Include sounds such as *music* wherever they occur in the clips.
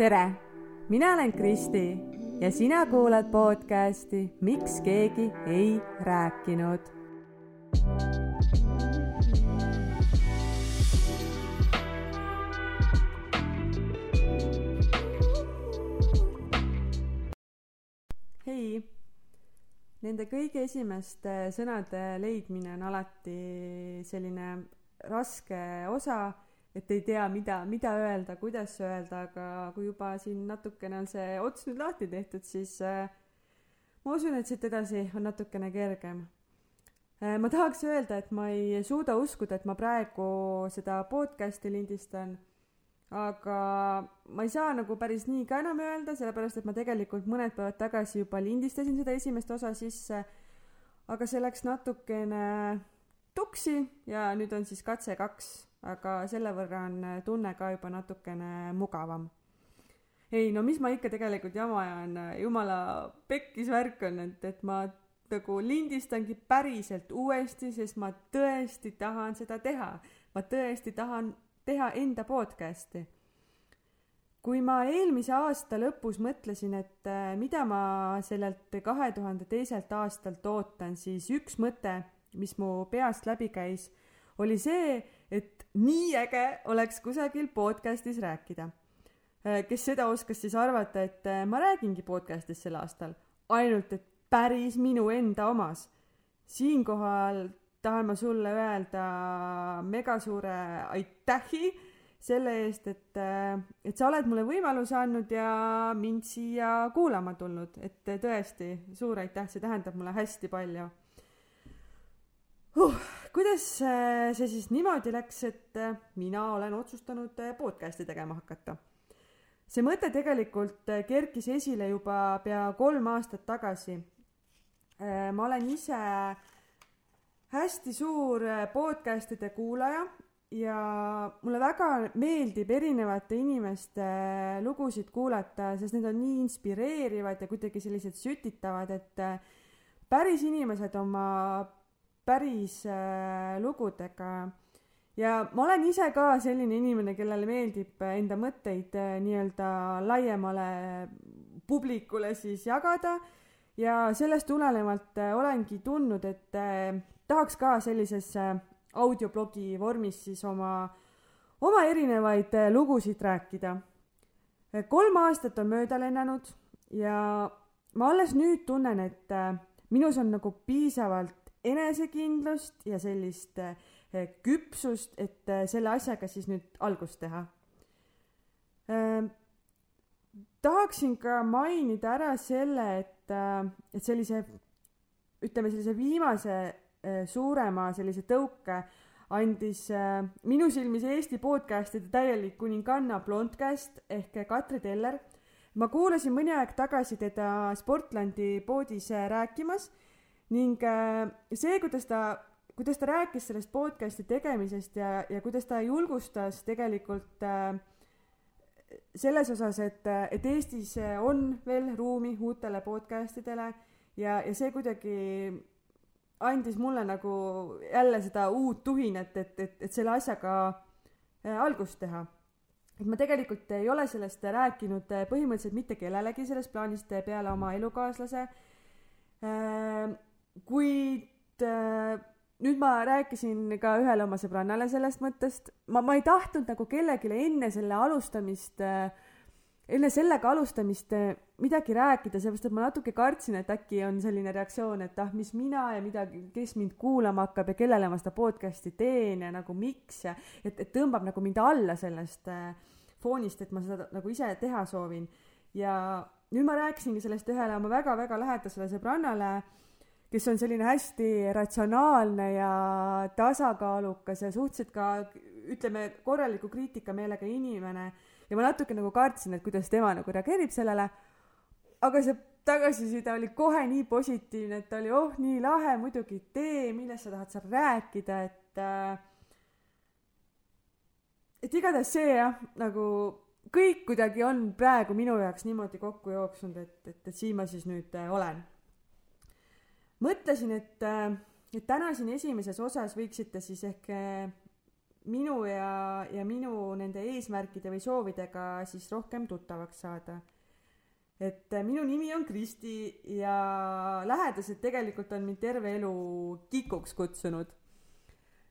tere, mina olen Kristi ja sina kuulad podcasti Miks keegi ei rääkinud. hei, nende kõige esimeste sõnade leidmine on alati selline raske osa et ei tea, mida, mida öelda, kuidas öelda, aga kui juba siin natukene on see ots nüüd lahti tehtud, siis äh, ma usun, et siit edasi on natukene kergem äh,. ma tahaks öelda, et ma ei suuda uskuda, et ma praegu seda podcast'i lindistan, aga ma ei saa nagu päris nii ka enam öelda, sellepärast et ma tegelikult mõned päevad tagasi juba lindistasin seda esimest osa sisse, aga see läks natukene tuksi ja nüüd on siis katse kaks aga selle võrra on äh, tunne ka juba natukene mugavam. ei no mis ma ikka tegelikult jama ajan, äh, jumala pekkis värk on, et, et ma nagu lindistangi päriselt uuesti, sest ma tõesti tahan seda teha. ma tõesti tahan teha enda podcast'i. kui ma eelmise aasta lõpus mõtlesin, et äh, mida ma sellelt kahe tuhande teiselt aastalt ootan, siis üks mõte, mis mu peast läbi käis, oli see, et nii äge oleks kusagil podcast'is rääkida. Äh, kes seda oskas siis arvata, et äh, ma räägingi podcast'is sel aastal, ainult et päris minu enda omas. siinkohal tahan ma sulle öelda megasuure aitähi selle eest, et, äh, et sa oled mulle võimaluse andnud ja mind siia kuulama tulnud, et tõesti suur aitäh, see tähendab mulle hästi palju huh kuidas äh, see siis niimoodi läks, et äh, mina olen otsustanud äh, podcast'i tegema hakata? see mõte tegelikult kerkis esile juba pea kolm aastat tagasi. ma olen ise hästi suur podcast'ide kuulaja ja mulle väga meeldib erinevate inimeste lugusid kuulata, sest need on nii inspireerivad ja kuidagi sellised sütitavad, et päris inimesed oma päris äh, lugudega. ja ma olen ise ka selline inimene, kellele meeldib enda mõtteid äh, nii-öelda laiemale publikule siis jagada ja sellest tulenevalt äh, olengi tundnud, et äh, tahaks ka sellises äh, audioblogi vormis siis oma, oma erinevaid äh, lugusid rääkida. kolm aastat on mööda lennanud ja ma alles nüüd tunnen, et minus on nagu piisavalt enesekindlust ja sellist eh, küpsust, et eh, selle asjaga siis nüüd algust teha. Ehm, tahaksin ka mainida ära selle, et, eh, et sellise, ütleme sellise viimase suurema sellise tõuke andis minu silmis Eesti podcast'ide täielik kuninganna Blondcast ehk Katri Teller. ma kuulasin mõni aeg tagasi teda Sportlandi poodis rääkimas ning äh, see, kuidas ta, kuidas ta rääkis sellest podcast'i tegemisest ja, ja kuidas ta julgustas tegelikult äh, selles osas, et, et Eestis on veel ruumi uutele podcast idele ja, ja see kuidagi andis mulle nagu jälle seda uut tuhinat, et, et, et selle asjaga äh, algust teha. et ma tegelikult ei ole sellest rääkinud põhimõtteliselt mitte kellelegi sellest plaanist peale oma elukaaslase kuid äh, nüüd ma rääkisin ka ühele oma sõbrannale sellest mõttest, ma, ma ei tahtnud nagu kellelegi enne selle alustamist äh,, enne sellega alustamist äh, midagi rääkida, sellepärast et ma natuke kartsin, et äkki on selline reaktsioon, et ah, mis mina ja midagi, kes mind kuulama hakkab ja kellele ma seda podcast'i teen ja nagu miks ja et, et tõmbab nagu mind alla sellest äh, foonist, et ma seda nagu ise teha soovin. ja nüüd ma rääkisingi sellest ühele oma väga-väga lähedasele sõbrannale kes on selline hästi ratsionaalne ja tasakaalukas ja suhteliselt ka ütleme, korraliku kriitikameelega inimene ja ma natuke nagu kartsin, et kuidas tema nagu reageerib sellele. aga see tagasiside oli kohe nii positiivne, et ta oli oh nii lahe, muidugi tee, millest sa tahad seal rääkida, et äh, et igatahes see jah, nagu kõik kuidagi on praegu minu jaoks niimoodi kokku jooksnud, et, et, et siin ma siis nüüd äh, olen mõtlesin, et, äh, et täna siin esimeses osas võiksite siis ehk äh, minu ja, ja minu nende eesmärkide või soovidega siis rohkem tuttavaks saada. et minu nimi on Kristi ja lähedased tegelikult on mind terve elu Kikuks kutsunud.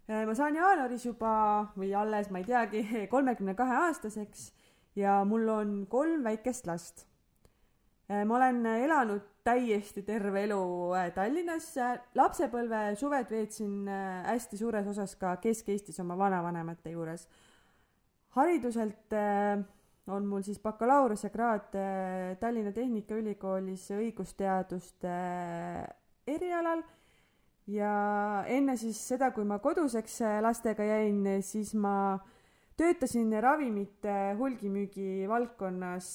ma saan jaanuaris juba või alles, ma ei teagi, *laughs* kolmekümne kahe aastaseks ja mul on kolm väikest last. Ma olen elanud täiesti terve elu äh, Tallinnas. lapsepõlve suved veetsin äh, hästi suures osas ka Kesk-Eestis oma vanavanemate juures. hariduselt äh, on mul siis bakalaureusekraad Tallinna Tehnikaülikoolis õigusteaduste erialal ja enne siis seda, kui ma koduseks lastega jäin, siis ma töötasin ravimite hulgimüügi valdkonnas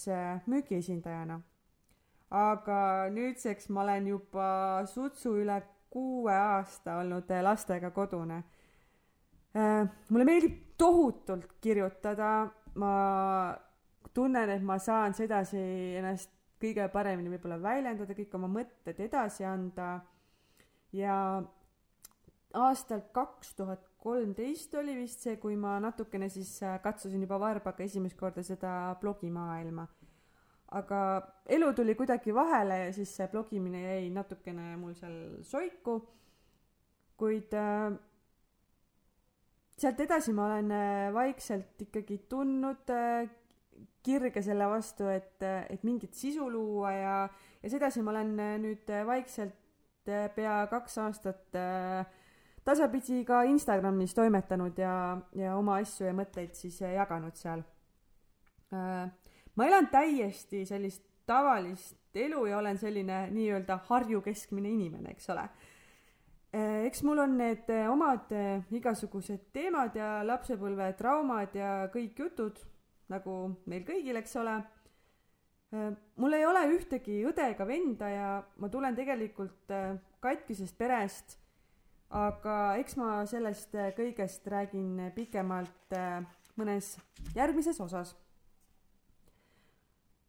müügiesindajana aga nüüdseks ma olen juba sutsu üle kuue aasta olnud lastega kodune. Äh, mulle meeldib tohutult kirjutada, ma tunnen, et ma saan sedasi ennast kõige paremini võib-olla väljendada, kõik oma mõtted edasi anda. Ja aastal kaks tuhat kolmteist oli vist see, kui ma natukene siis katsusin juba varbaga esimest korda seda blogimaailma aga elu tuli kuidagi vahele ja siis see blogimine jäi natukene mul seal soiku. kuid äh, sealt edasi ma olen äh, vaikselt ikkagi tundnud äh, kirge selle vastu, et, et mingit sisu luua ja, ja sedasi ma olen nüüd vaikselt pea kaks aastat tasapisi ka Instagramis toimetanud ja, ja oma asju ja mõtteid siis jaganud seal ma elan täiesti sellist tavalist elu ja olen selline nii-öelda Harju keskmine inimene, eks ole. Eh, eks mul on need eh, omad eh, igasugused teemad ja lapsepõlve traumad ja kõik jutud, nagu meil kõigil, eks ole. mul ei ole ühtegi õde ega venda ja ma tulen tegelikult katkisest perest, aga eks ma sellest kõigest räägin pikemalt mõnes järgmises osas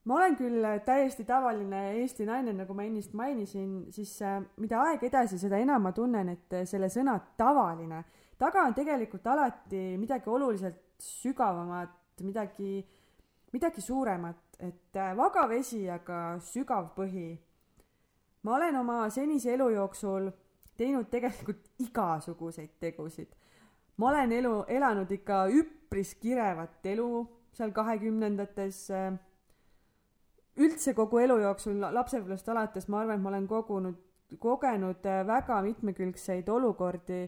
ma olen küll täiesti tavaline Eesti naine, nagu ma ennist mainisin, siis äh, mida aeg edasi, seda enam ma tunnen, et äh, selle sõna tavaline taga on tegelikult alati midagi oluliselt sügavamat, midagi, midagi suuremat, et äh, vaga vesi, aga sügav põhi. ma olen oma senise elu jooksul teinud tegelikult igasuguseid tegusid. ma olen elu, elanud ikka üpris kirevat elu seal kahekümnendates üldse kogu elu jooksul lapsepõlvest alates ma arvan, et ma olen kogunud, kogenud äh, väga mitmekülgseid olukordi,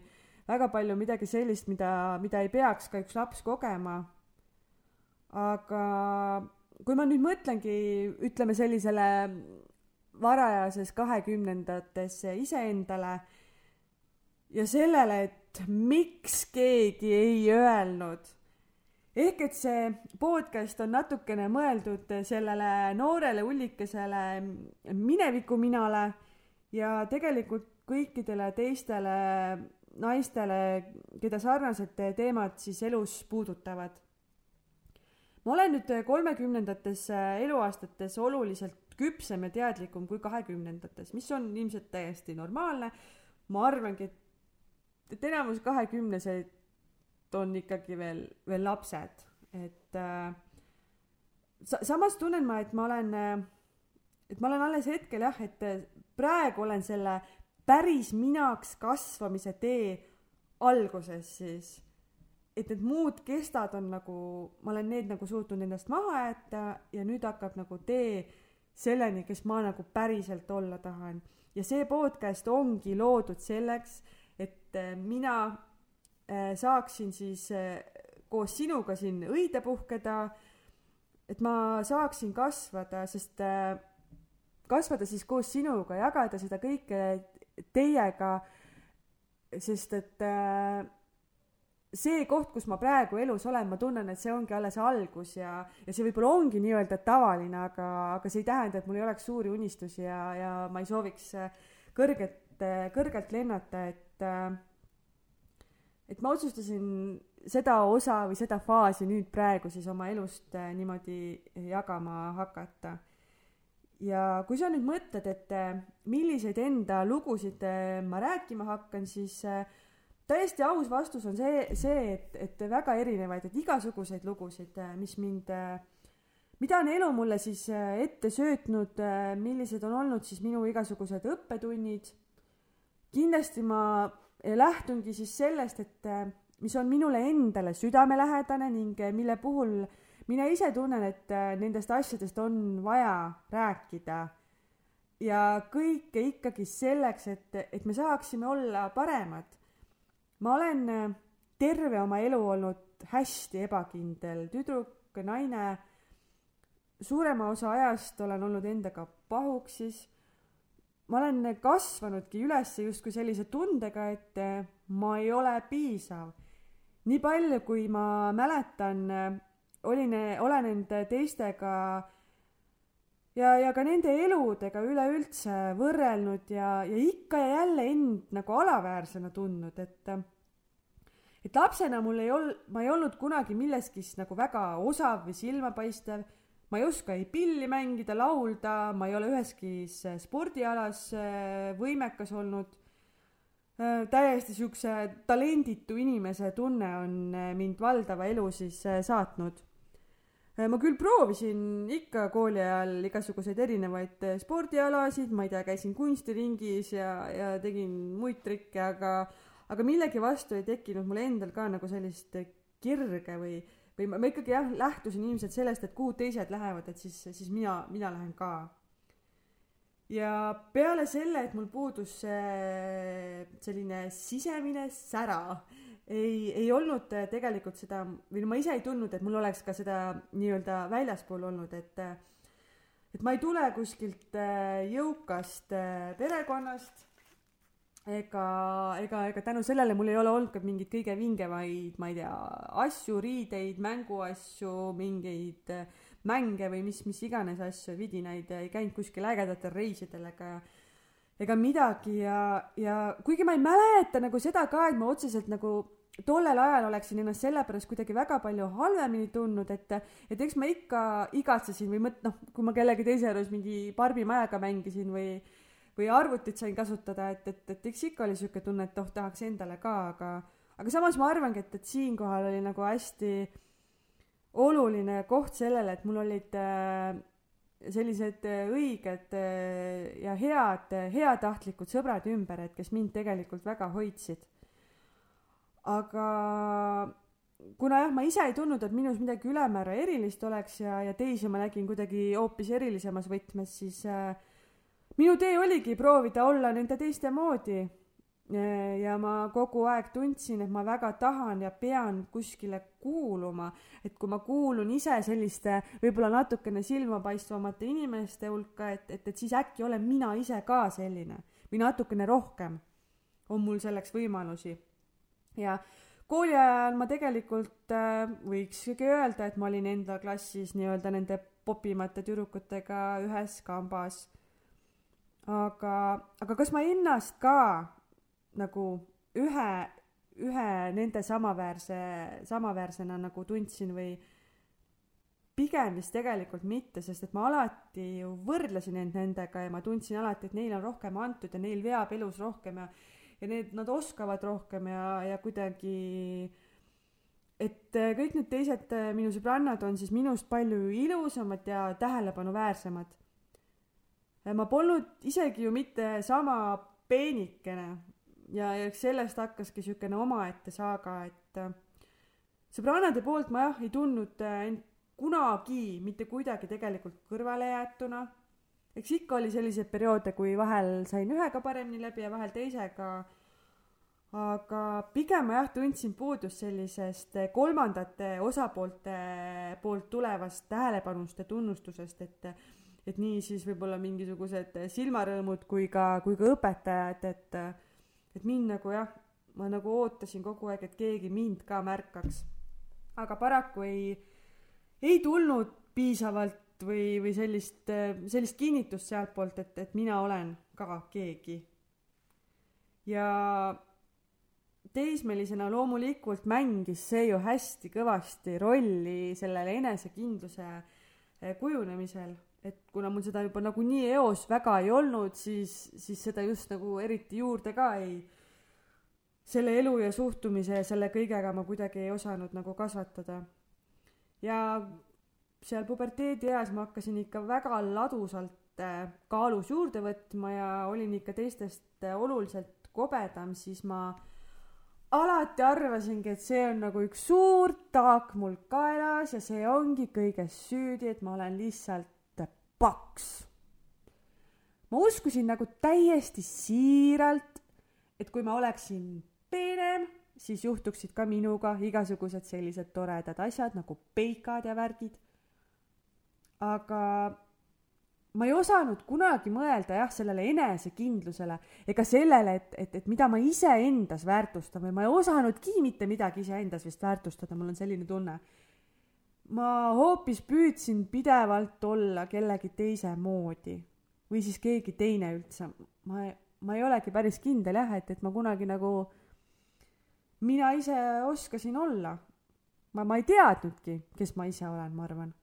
väga palju midagi sellist, mida, mida ei peaks ka üks laps kogema. aga kui ma nüüd mõtlengi, ütleme sellisele varajases kahekümnendates iseendale ja sellele, et miks keegi ei öelnud ehk et see podcast on natukene mõeldud sellele noorele ullikesele minevikuminale ja tegelikult kõikidele teistele naistele, keda sarnased teemad siis elus puudutavad. ma olen nüüd kolmekümnendates eluaastates oluliselt küpsem ja teadlikum kui kahekümnendates, mis on ilmselt täiesti normaalne. ma arvangi, et, et enamus kahekümneseid on ikkagi veel, veel lapsed, et äh, sa-, samas tunnen ma, et ma olen äh,, et ma olen alles hetkel jah, et äh, praegu olen selle päris minaks kasvamise tee alguses siis, et need muud kestad on nagu, ma olen need nagu suutnud endast maha jätta ja nüüd hakkab nagu tee selleni, kes ma nagu päriselt olla tahan. ja see podcast ongi loodud selleks, et äh, mina saaksin siis äh, koos sinuga siin õide puhkeda, et ma saaksin kasvada, sest äh, kasvada siis koos sinuga, jagada seda kõike teiega, sest et see koht, kus ma praegu elus olen, ma tunnen, et see ongi alles algus ja, ja see võib-olla ongi nii-öelda tavaline, aga, aga see ei tähenda, et mul ei oleks suuri unistusi ja, ja ma ei sooviks kõrget, kõrgelt lennata, et äh, et ma otsustasin seda osa või seda faasi nüüd praegu siis oma elust äh, niimoodi jagama hakata. ja kui sa nüüd mõtled, et äh, milliseid enda lugusid äh, ma rääkima hakkan, siis täiesti aus vastus on see, see, et, et väga erinevaid, et igasuguseid lugusid, mis mind, mida on elu mulle siis ette söötnud, millised on olnud siis minu igasugused õppetunnid. kindlasti ma lähtungi siis sellest, et mis on minule endale südamelähedane ning mille puhul mina ise tunnen, et nendest asjadest on vaja rääkida. ja kõike ikkagi selleks, et, et me saaksime olla paremad ma olen terve oma elu olnud hästi ebakindel tüdruk, naine. suurema osa ajast olen olnud endaga pahuksis. Ma olen kasvanudki üles justkui sellise tundega, et äh, ma ei ole piisav. nii palju, kui ma mäletan, äh, olin, olen end teistega ja, ja ka nende eludega üleüldse võrrelnud ja, ja ikka ja jälle end nagu alaväärsena tundnud, et et lapsena mul ei ol-, ma ei olnud kunagi milleski nagu väga osav või silmapaistev, ma ei oska ei pilli mängida, laulda, ma ei ole üheski spordialas äh, võimekas olnud, äh, täiesti siukse talenditu inimese tunne on äh, mind valdava elu siis saatnud. Ma küll proovisin ikka kooli ajal igasuguseid erinevaid spordialasid, ma ei tea, käisin kunstiringis ja, ja tegin muid trikke, aga, aga millegi vastu ei tekkinud mul endal ka nagu sellist kirge või, või ma, ma ikkagi jah, lähtusin ilmselt sellest, et kuhu teised lähevad, et siis, siis mina, mina lähen ka. ja peale selle, et mul puudus see selline sisemine sära ei, ei olnud tegelikult seda või no ma ise ei tundnud, et mul oleks ka seda nii-öelda väljaspool olnud, et et ma ei tule kuskilt äh, jõukast äh, perekonnast ega, ega, ega tänu sellele mul ei ole olnud ka mingeid kõige vingemaid, ma ei tea, asju, riideid, mänguasju, mingeid mänge või mis, mis iganes asju, vidinaid, ei käinud kuskil ägedatel reisidel ega ega midagi. Ja, ja kuigi ma ei mäleta nagu seda ka, et ma otseselt nagu tollel ajal oleksin ennast selle pärast kuidagi väga palju halvemini tundnud, et, et eks ma ikka igatsesin või mõt-, noh, kui ma kellegi teise juures mingi Barbi-majaga mängisin või, või arvutit sain kasutada, et, et, et eks ikka oli sihuke tunne, et oh, tahaks endale ka, aga, aga samas ma arvangi, et, et siinkohal oli nagu hästi oluline koht sellele, et mul olid äh, sellised õiged äh, ja head, heatahtlikud sõbrad ümber, et kes mind tegelikult väga hoidsid. Aga kuna jah, ma ise ei tundnud, et minus midagi ülemäära erilist oleks ja, ja teisi ma nägin kuidagi hoopis erilisemas võtmes, siis äh, minu tee oligi proovida olla nende teiste moodi. ja ma kogu aeg tundsin, et ma väga tahan ja pean kuskile kuuluma, et kui ma kuulun ise selliste võib-olla natukene silmapaistvamate inimeste hulka, et, et, et siis äkki olen mina ise ka selline või natukene rohkem on mul selleks võimalusi ja kooli ajal ma tegelikult äh, võikski öelda, et ma olin enda klassis nii-öelda nende popimate tüdrukutega ühes kambas. Aga, aga kas ma ennast ka nagu ühe, ühe nende samaväärse, samaväärsena nagu tundsin või pigem vist tegelikult mitte, sest et ma alati ju võrdlesin end nendega ja ma tundsin alati, et neil on rohkem antud ja neil veab elus rohkem ja ja need, nad oskavad rohkem ja, ja kuidagi et kõik need teised minu sõbrannad on siis minust palju ilusamad ja tähelepanuväärsemad. Ma polnud isegi ju mitte sama peenikene ja, ja sellest hakkaski niisugune omaette saaga, et äh, sõbrannade poolt ma jah, ei tundnud end kunagi mitte kuidagi tegelikult kõrvalejäetuna eks ikka oli selliseid perioode, kui vahel sain ühega paremini läbi ja vahel teisega. aga pigem ma jah tundsin puudust sellisest kolmandate osapoolte poolt tulevast tähelepanust ja tunnustusest, et et nii siis võib-olla mingisugused silmarõõmud kui ka, kui ka õpetajad, et et mind nagu jah, ma nagu ootasin kogu aeg, et keegi mind ka märkaks. aga paraku ei, ei tulnud piisavalt või, või sellist, sellist kinnitust sealtpoolt, et, et mina olen ka keegi. ja teismelisena loomulikult mängis see ju hästi kõvasti rolli sellele enesekindluse kujunemisel, et kuna mul seda juba nagunii eos väga ei olnud, siis, siis seda just nagu eriti juurde ka ei selle elu ja suhtumise ja selle kõigega ma kuidagi ei osanud nagu kasvatada. ja seal puberteedieas ma hakkasin ikka väga ladusalt äh, kaalus juurde võtma ja olin ikka teistest äh, oluliselt kobedam, siis ma alati arvasingi, et see on nagu üks suur taak mul kaelas ja see ongi kõiges süüdi, et ma olen lihtsalt paks. ma uskusin nagu täiesti siiralt, et kui ma oleksin peenem, siis juhtuksid ka minuga igasugused sellised toredad asjad nagu peikad ja värgid. aga ma ei osanud kunagi mõelda jah, sellele enesekindlusele ega sellele, et, et, et mida ma iseendas väärtustan või ma ei osanudki mitte midagi iseendas vist väärtustada, mul on selline tunne. Ma hoopis püüdsin pidevalt olla kellegi teise moodi või siis keegi teine üldse. ma, ma ei olegi päris kindel jah, et, et ma kunagi nagu mina ise oskasin olla. ma, ma ei teadnudki, kes ma ise olen, ma arvan.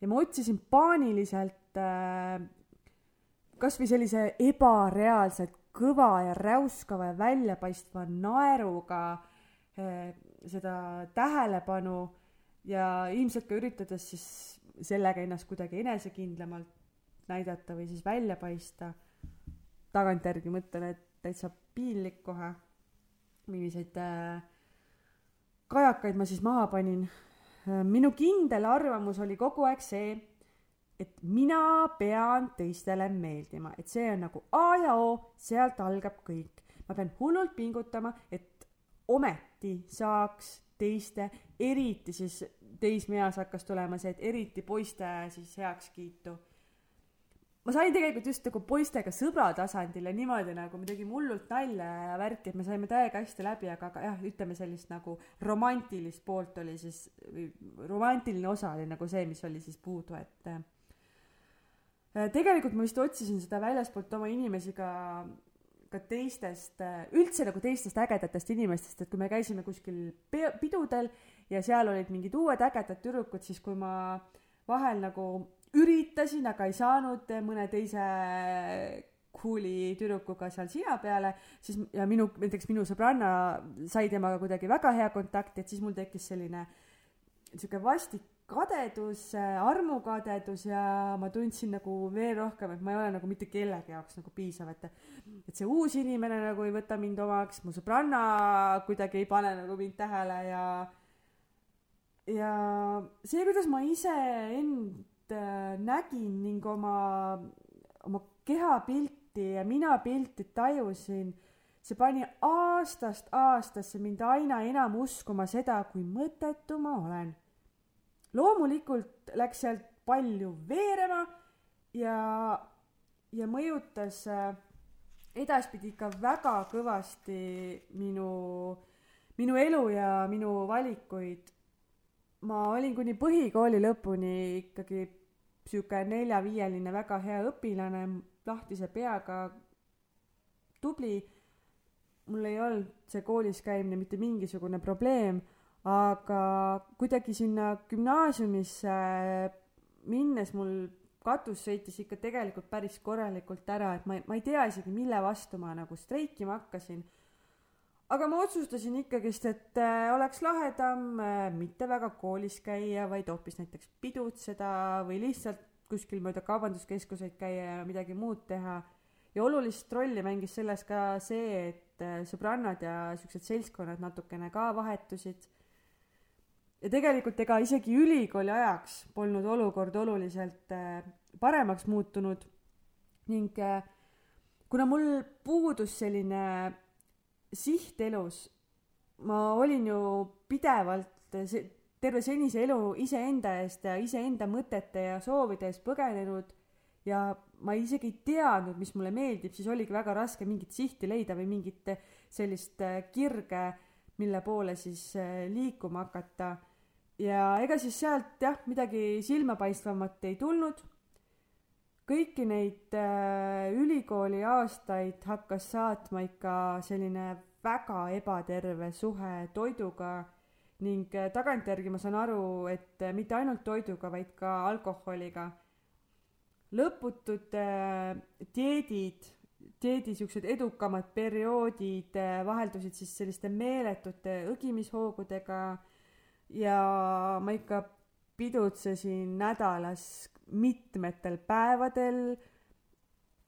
ja ma otsisin paaniliselt äh, kasvõi sellise ebareaalselt kõva ja räuskava ja väljapaistva naeruga äh, seda tähelepanu ja ilmselt ka üritades siis sellega ennast kuidagi enesekindlamalt näidata või siis välja paista. tagantjärgi mõtlen, et täitsa piinlik kohe milliseid äh, kajakaid ma siis maha panin. Minu kindel arvamus oli kogu aeg see, et mina pean teistele meeldima, et see on nagu A ja O, sealt algab kõik. ma pean hullult pingutama, et ometi saaks teiste, eriti siis teismeeas hakkas tulema see, et eriti poiste siis heakskiitu. Ma sain tegelikult just nagu poistega sõbra tasandil ja niimoodi nagu me tegime hullult nalja ja värki, et me saime täiega hästi läbi, aga, aga jah, ütleme sellist nagu romantilist poolt oli siis, või romantiline osa oli nagu see, mis oli siis puudu, et äh, tegelikult ma vist otsisin seda väljaspoolt oma inimesi ka, ka teistest, äh, üldse nagu teistest ägedatest inimestest, et kui me käisime kuskil pidudel ja seal olid mingid uued ägedad tüdrukud, siis kui ma vahel nagu üritasin, aga ei saanud mõne teise cool'i tüdrukuga seal sina peale, siis ja minu, näiteks minu sõbranna sai temaga kuidagi väga hea kontakt, et siis mul tekkis selline sihuke vastik kadedus, armukadedus ja ma tundsin nagu veel rohkem, et ma ei ole nagu mitte kellegi jaoks nagu piisav, et et see uus inimene nagu ei võta mind omaks, mu sõbranna kuidagi ei pane nagu mind tähele ja ja see, kuidas ma iseend Äh, nägin ning oma, oma kehapilti ja minapilti tajusin, see pani aastast aastasse mind aina enam uskuma seda, kui mõttetu ma olen. Loomulikult läks sealt palju veerema ja, ja mõjutas äh, edaspidi ikka väga kõvasti minu, minu elu ja minu valikuid. ma olin kuni põhikooli lõpuni ikkagi sihuke nelja-viieline väga hea õpilane, lahtise peaga, tubli. mul ei olnud see koolis käimine mitte mingisugune probleem, aga kuidagi sinna gümnaasiumisse minnes mul katus sõitis ikka tegelikult päris korralikult ära, et ma, ma ei tea isegi, mille vastu ma nagu streikima hakkasin. aga ma otsustasin ikkagist, et äh, oleks lahedam äh, mitte väga koolis käia, vaid hoopis näiteks pidutseda või lihtsalt kuskil mööda kaubanduskeskuseid käia ja midagi muud teha. ja olulist rolli mängis selles ka see, et äh, sõbrannad ja siuksed seltskonnad natukene ka vahetusid. Ja tegelikult ega isegi ülikooli ajaks polnud olukord oluliselt äh, paremaks muutunud ning äh, kuna mul puudus selline siht elus, ma olin ju pidevalt terve senise elu iseenda eest ja iseenda mõtete ja soovide eest põgenenud ja ma isegi ei teadnud, mis mulle meeldib, siis oligi väga raske mingit sihti leida või mingit sellist äh, kirge, mille poole siis äh, liikuma hakata. Ja ega siis sealt jah, midagi silmapaistvamat ei tulnud. kõiki neid äh, ülikooli aastaid hakkas saatma ikka selline väga ebaterve suhe toiduga ning äh, tagantjärgi ma saan aru, et äh, mitte ainult toiduga, vaid ka alkoholiga. lõputud äh, dieedid dieedi siuksed edukamad perioodid äh, vaheldusid siis selliste meeletute õgimishoogudega ja ma ikka pidutsesin nädalas mitmetel päevadel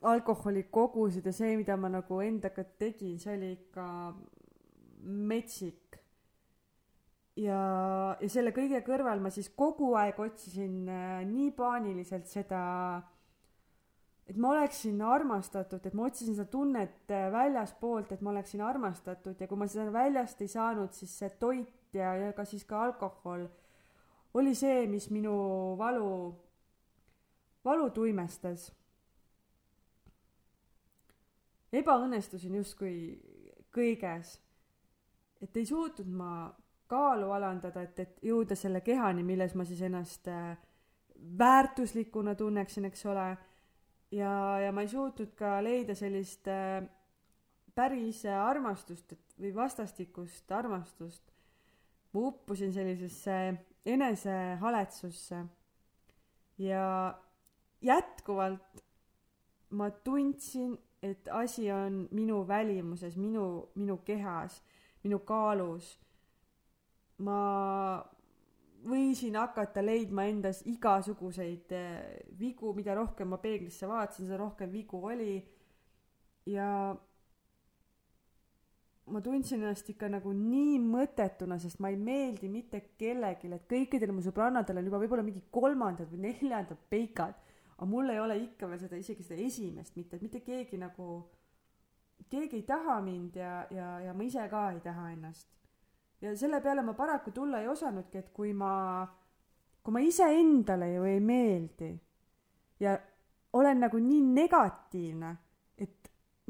alkoholikogusid ja see, mida ma nagu endaga tegin, see oli ikka metsik. ja, ja selle kõige kõrval ma siis kogu aeg otsisin äh, nii paaniliselt seda, et ma oleksin armastatud, et ma otsisin seda tunnet äh, väljaspoolt, et ma oleksin armastatud ja kui ma seda väljast ei saanud, siis see toit ja, ja ka siis ka alkohol oli see, mis minu valu, valu tuimestas ebaõnnestusin justkui kõiges. et ei suutnud ma kaalu alandada, et, et jõuda selle kehani, milles ma siis ennast äh, väärtuslikuna tunneksin, eks ole. ja, ja ma ei suutnud ka leida sellist äh, päris armastust, et või vastastikust armastust. Ma uppusin sellisesse enesehaletsusse ja jätkuvalt ma tundsin, et asi on minu välimuses, minu, minu kehas, minu kaalus. ma võisin hakata leidma endas igasuguseid eh, vigu, mida rohkem ma peeglisse vaatasin, seda rohkem vigu oli. ja ma tundsin ennast ikka nagu nii mõttetuna, sest ma ei meeldi mitte kellelegi, et kõikidel mu sõbrannadel on juba võib-olla mingi kolmandad või neljandad peikad aga mul ei ole ikka veel seda, isegi seda esimest mitte, et mitte keegi nagu, keegi ei taha mind ja, ja, ja ma ise ka ei taha ennast. ja selle peale ma paraku tulla ei osanudki, et kui ma, kui ma iseendale ju ei meeldi ja olen nagu nii negatiivne,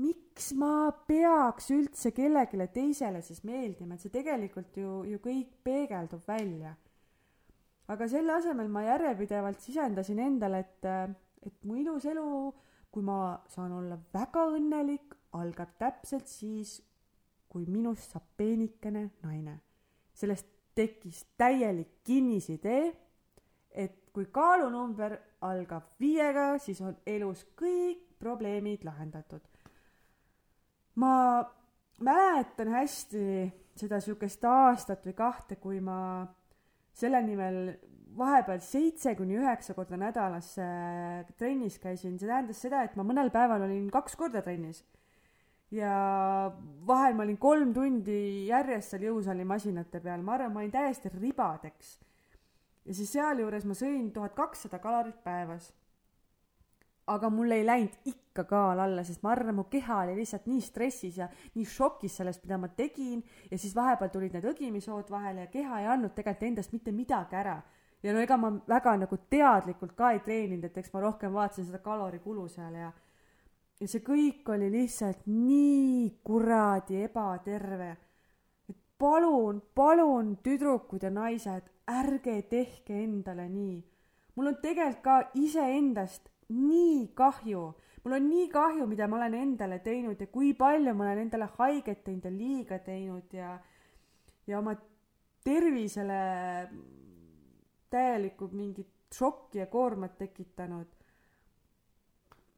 miks ma peaks üldse kellelegi teisele siis meeldima, et see tegelikult ju, ju kõik peegeldub välja aga selle asemel ma järjepidevalt sisendasin endale, et, et mu ilus elu, kui ma saan olla väga õnnelik, algab täpselt siis, kui minust saab peenikene naine. sellest tekkis täielik kinnisidee, et kui kaalunumber algab viiega, siis on elus kõik probleemid lahendatud. Ma mäletan hästi seda sihukest aastat või kahte, kui ma selle nimel vahepeal seitse kuni üheksa korda nädalas äh, trennis käisin, see tähendas seda, et ma mõnel päeval olin kaks korda trennis. ja vahel ma olin kolm tundi järjest seal jõusaali masinate peal, ma arvan, ma olin täiesti ribadeks. ja siis sealjuures ma sõin tuhat kakssada kalorit päevas aga mul ei läinud ikka kaal alla, sest ma arvan, mu keha oli lihtsalt nii stressis ja nii šokis sellest, mida ma tegin ja siis vahepeal tulid need õgimishood vahele ja keha ei andnud tegelikult endast mitte midagi ära. ja no ega ma väga nagu teadlikult ka ei treeninud, et eks ma rohkem vaatasin seda kalorikulu seal ja ja see kõik oli lihtsalt nii kuradi ebaterve. et palun, palun, tüdrukud ja naised, ärge tehke endale nii. mul on tegelikult ka iseendast nii kahju, mul on nii kahju, mida ma olen endale teinud ja kui palju ma olen endale haiget teinud ja liiga teinud ja, ja oma tervisele täielikku mingit šokki ja koormat tekitanud.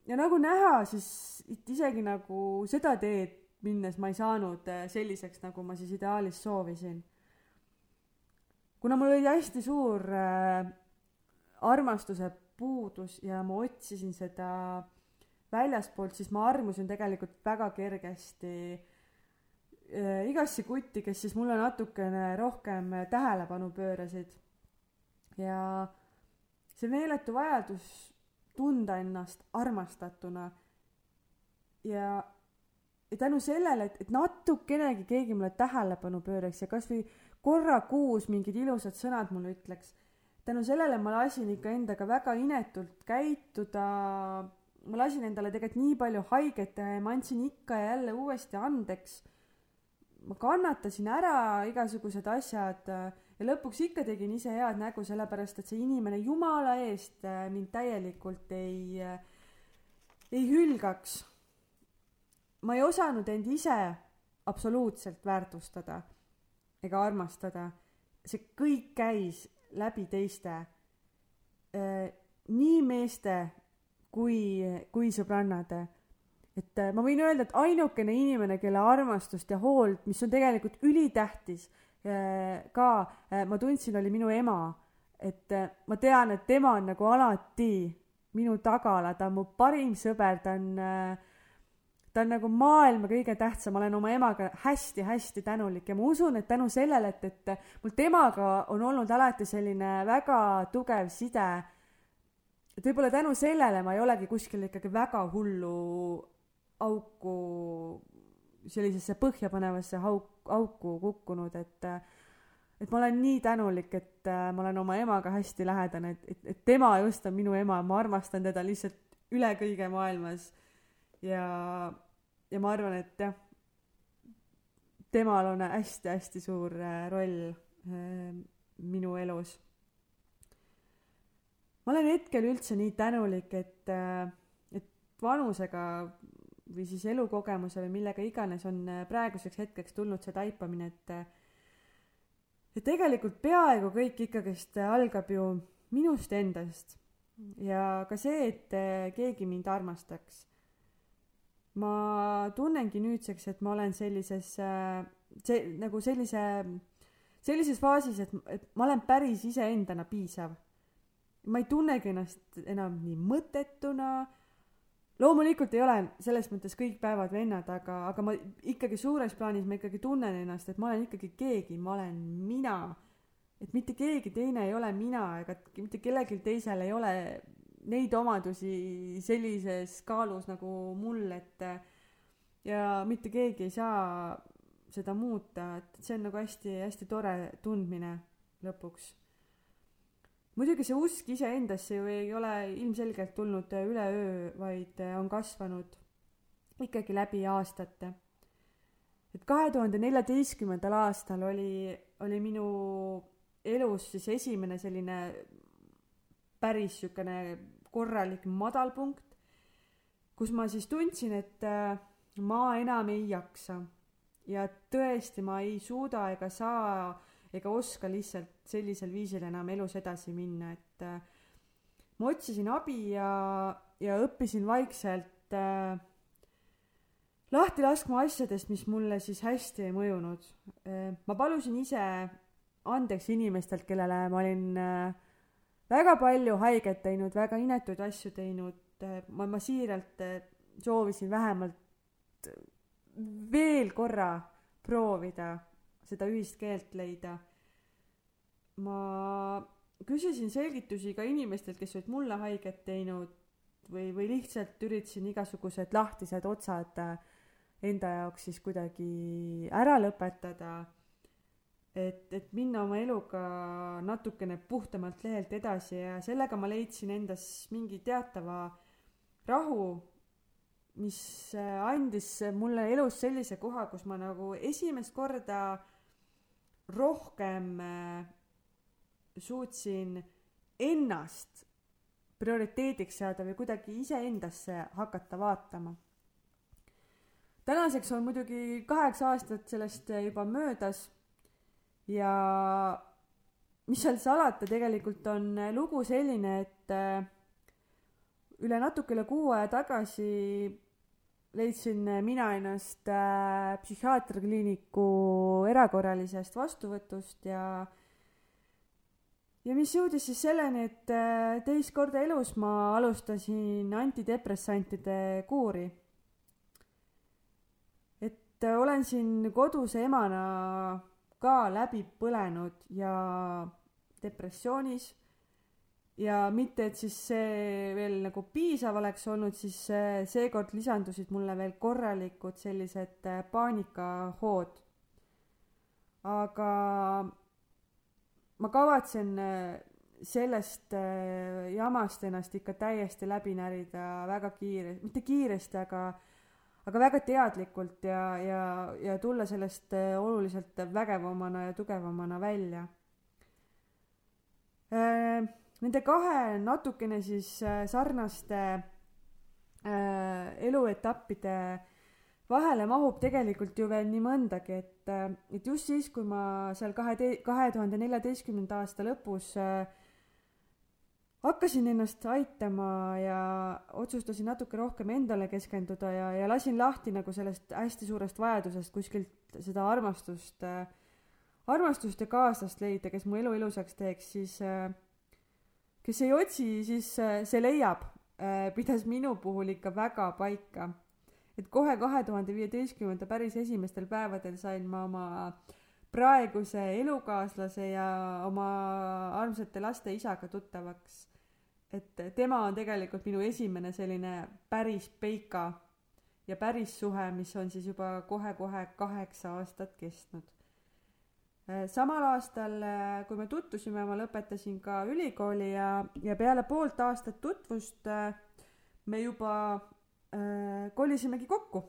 ja nagu näha, siis isegi nagu seda teed minnes ma ei saanud äh, selliseks, nagu ma siis ideaalis soovisin. kuna mul oli hästi suur äh, armastuse puudus ja ma otsisin seda väljaspoolt, siis ma armusin tegelikult väga kergesti äh, igasse kutti, kes siis mulle natukene rohkem tähelepanu pöörasid. ja see meeletu vajadus tunda ennast armastatuna ja, ja tänu sellele, et, et natukenegi keegi mulle tähelepanu pööraks ja kasvõi korra kuus mingid ilusad sõnad mulle ütleks tänu sellele ma lasin ikka endaga väga inetult käituda, ma lasin endale tegelikult nii palju haiget teha ja ma andsin ikka ja jälle uuesti andeks. ma kannatasin ära igasugused asjad ja lõpuks ikka tegin ise head nägu, sellepärast et see inimene jumala eest mind täielikult ei, ei hülgaks. ma ei osanud end ise absoluutselt väärtustada ega armastada. see kõik käis läbi teiste, äh, nii meeste kui, kui sõbrannade. et äh, ma võin öelda, et ainukene inimene, kelle armastust ja hoolt, mis on tegelikult ülitähtis äh, ka ma tundsin, oli minu ema. et ma tean, et tema on nagu alati minu tagala, ta on mu parim sõber, ta on ta on nagu maailma kõige tähtsam, ma olen oma emaga hästi-hästi tänulik ja ma usun, et tänu sellele, et, et mul temaga on olnud alati selline väga tugev side, et võib-olla tänu sellele ma ei olegi kuskile ikkagi väga hullu auku, sellisesse põhjapanevasse auk, auku kukkunud, et et ma olen nii tänulik, et äh, ma olen oma emaga hästi lähedane, et, et, et tema just on minu ema, ma armastan teda lihtsalt üle kõige maailmas. ja, ja ma arvan, et jah, temal on hästi-hästi suur äh, roll äh, minu elus ma olen hetkel üldse nii tänulik, et, äh, et vanusega või siis elukogemuse või millega iganes on praeguseks hetkeks tulnud see taipamine, et et tegelikult peaaegu kõik ikkagist algab ju minust endast ja ka see, et keegi mind armastaks. Ma tunnengi nüüdseks, et ma olen sellises, see nagu sellise, sellises faasis, et, et ma olen päris iseendana piisav ma ei tunnegi ennast enam nii mõttetuna. loomulikult ei ole selles mõttes kõik päevad vennad, aga, aga ma ikkagi suures plaanis ma ikkagi tunnen ennast, et ma olen ikkagi keegi, ma olen mina. et mitte keegi teine ei ole mina ega mitte kellelgi teisel ei ole neid omadusi sellises kaalus nagu mul, et ja mitte keegi ei saa seda muuta, et see on nagu hästi-hästi tore tundmine lõpuks muidugi see usk iseendasse ju ei ole ilmselgelt tulnud üleöö, vaid on kasvanud ikkagi läbi aastate. et kahe tuhande neljateistkümnendal aastal oli, oli minu elus siis esimene selline päris niisugune korralik madalpunkt, kus ma siis tundsin, et äh, ma enam ei jaksa ja tõesti, ma ei suuda ega saa ega oska lihtsalt sellisel viisil enam elus edasi minna, et äh, ma otsisin abi ja, ja õppisin vaikselt äh, lahti laskma asjadest, mis mulle siis hästi ei mõjunud äh,. ma palusin ise andeks inimestelt, kellele ma olin äh, väga palju haiget teinud, väga inetuid asju teinud ma, ma siiralt äh, soovisin vähemalt veel korra proovida seda ühist keelt leida. ma küsisin selgitusi ka inimestelt, kes olid mulle haiget teinud või, või lihtsalt üritasin igasugused lahtised otsad enda jaoks siis kuidagi ära lõpetada. Et, et minna oma eluga natukene puhtamalt lehelt edasi ja sellega ma leidsin endas mingi teatava rahu mis andis mulle elus sellise koha, kus ma nagu esimest korda rohkem äh, suutsin ennast prioriteediks seada või kuidagi iseendasse hakata vaatama. tänaseks on muidugi kaheksa aastat sellest juba möödas ja mis seal salata, tegelikult on lugu selline, et äh, üle natuke üle kuu aja tagasi leidsin mina ennast äh, psühhiaatriakliiniku erakorralisest vastuvõtust ja ja mis jõudis siis selleni, et äh, teist korda elus ma alustasin antidepressantide kuuri. et äh, olen siin koduse emana ka läbi põlenud ja depressioonis ja mitte, et siis see veel nagu piisav oleks olnud, siis seekord lisandusid mulle veel korralikud sellised äh, paanikahood. aga ma kavatsen äh, sellest äh, jamast ennast ikka täiesti läbi närida väga kiire, mitte kiiresti, aga aga väga teadlikult ja, ja, ja tulla sellest oluliselt vägevamana ja tugevamana välja. Nende kahe natukene siis äh, sarnaste äh, eluetappide vahele mahub tegelikult ju veel nii mõndagi, et, äh, et just siis, kui ma seal kahe, kahe tuhande neljateistkümnenda aasta lõpus äh, hakkasin ennast aitama ja otsustasin natuke rohkem endale keskenduda ja, ja lasin lahti nagu sellest hästi suurest vajadusest kuskilt seda armastust äh,, armastust ja kaaslast leida, kes mu elu ilusaks teeks, siis äh, kes ei otsi, siis äh, see leiab äh,, pidas minu puhul ikka väga paika. et kohe kahe tuhande viieteistkümnenda päris esimestel päevadel sain ma oma praeguse elukaaslase ja oma armsate laste isaga tuttavaks et tema on tegelikult minu esimene selline päris peika ja päris suhe, mis on siis juba kohe-kohe kaheksa aastat kestnud. samal aastal, kui me tutvusime, ma lõpetasin ka ülikooli ja, ja peale poolt aastat tutvust me juba äh, kolisimegi kokku.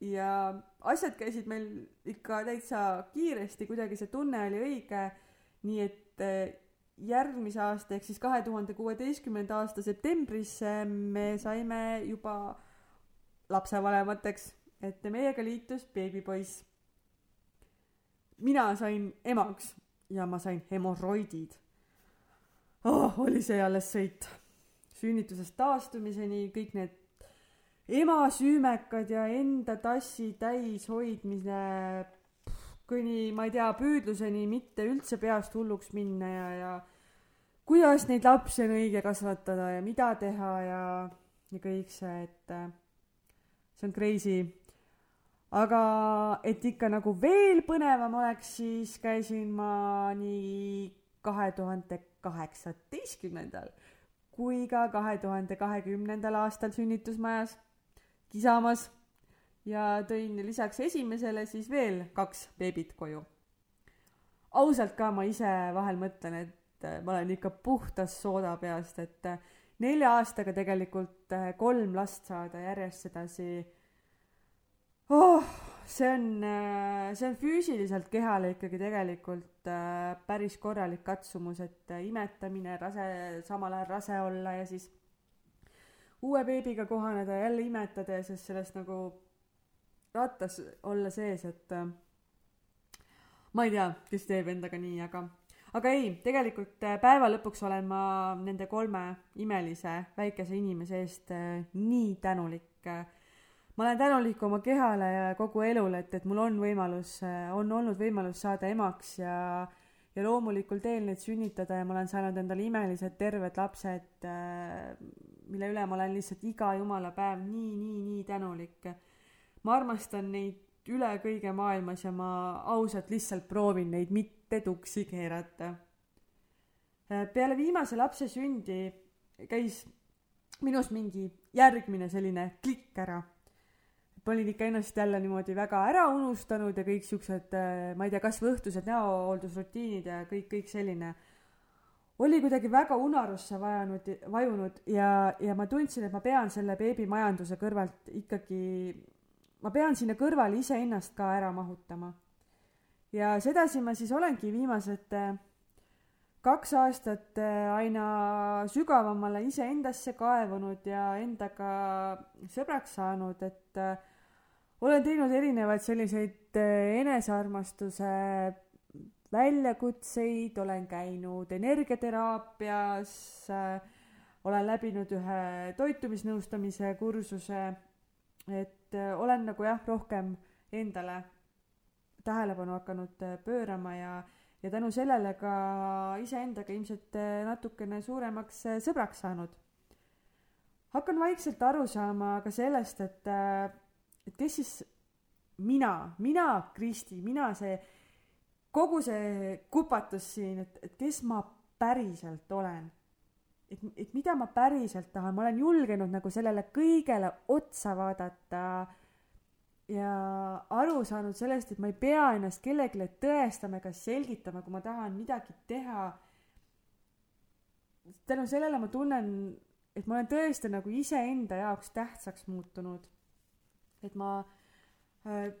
ja asjad käisid meil ikka täitsa kiiresti, kuidagi see tunne oli õige, nii et järgmise aasta ehk siis kahe tuhande kuueteistkümnenda aasta septembris me saime juba lapsevanemateks, et meiega liitus beebipoiss. mina sain emaks ja ma sain hemoroidid oh,. oli see alles sõit. sünnitusest taastumiseni kõik need emasüümekad ja enda tassi täis hoidmine kuni ma ei tea, püüdluseni mitte üldse peast hulluks minna ja, ja kuidas neid lapsi on õige kasvatada ja mida teha ja, ja kõik see, et äh, see on crazy. aga et ikka nagu veel põnevam oleks, siis käisin ma nii kahe tuhande kaheksateistkümnendal kui ka kahe tuhande kahekümnendal aastal sünnitusmajas kisamas ja tõin lisaks esimesele siis veel kaks beebit koju. ausalt ka ma ise vahel mõtlen, et et äh, ma olen ikka puhtas sooda peast, et äh, nelja aastaga tegelikult äh, kolm last saada järjest sedasi oh,. see on, see on füüsiliselt kehale ikkagi tegelikult päris korralik katsumus, et imetamine, rase, samal ajal rase olla ja siis uue beebiga kohaneda jälle imetada ja siis sellest nagu rattas olla sees, et ma ei tea, kes teeb endaga nii, aga aga ei, tegelikult äh, päeva lõpuks olen ma nende kolme imelise väikese inimese eest äh, nii tänulik. ma olen tänulik oma kehale ja kogu elule, et, et mul on võimalus, äh, on olnud võimalus saada emaks ja ja loomulikul teel neid sünnitada ja ma olen saanud endale imelised terved lapsed, mille üle ma olen lihtsalt iga jumala päev nii, nii, nii tänulik. ma armastan neid üle kõige maailmas ja ma ausalt lihtsalt proovin neid mitte tuksi keerata. peale viimase lapse sündi käis minus mingi järgmine selline klikk ära. ma olin ikka ennast jälle niimoodi väga ära unustanud ja kõik siuksed, ma ei tea, kasvõi õhtused näohooldusrutiinid ja kõik, kõik selline oli kuidagi väga unarusse vajanud, vajunud ja, ja ma tundsin, et ma pean selle beebimajanduse kõrvalt ikkagi ma pean sinna kõrvale iseennast ka ära mahutama. Ja sedasi ma siis olengi viimased äh, kaks aastat äh, aina sügavamale iseendasse kaevunud ja endaga sõbraks saanud, et äh, olen teinud erinevaid selliseid enesearmastuse väljakutseid, olen käinud energiateraapias, olen läbinud ühe toitumisnõustamise kursuse, et olen nagu jah, rohkem endale tähelepanu hakanud äh, pöörama ja, ja tänu sellele ka iseendaga ilmselt äh, natukene suuremaks sõbraks saanud. hakkan vaikselt aru saama ka sellest, et, et kes siis mina, mina, Kristi, mina, see kogu see kupatus siin, et, et kes ma päriselt olen et, et mida ma päriselt tahan, ma olen julgenud nagu sellele kõigele otsa vaadata ja aru saanud sellest, et ma ei pea ennast kellelegi tõestama ega selgitama, kui ma tahan midagi teha. tänu sellele ma tunnen, et ma olen tõesti nagu iseenda jaoks tähtsaks muutunud. et ma äh,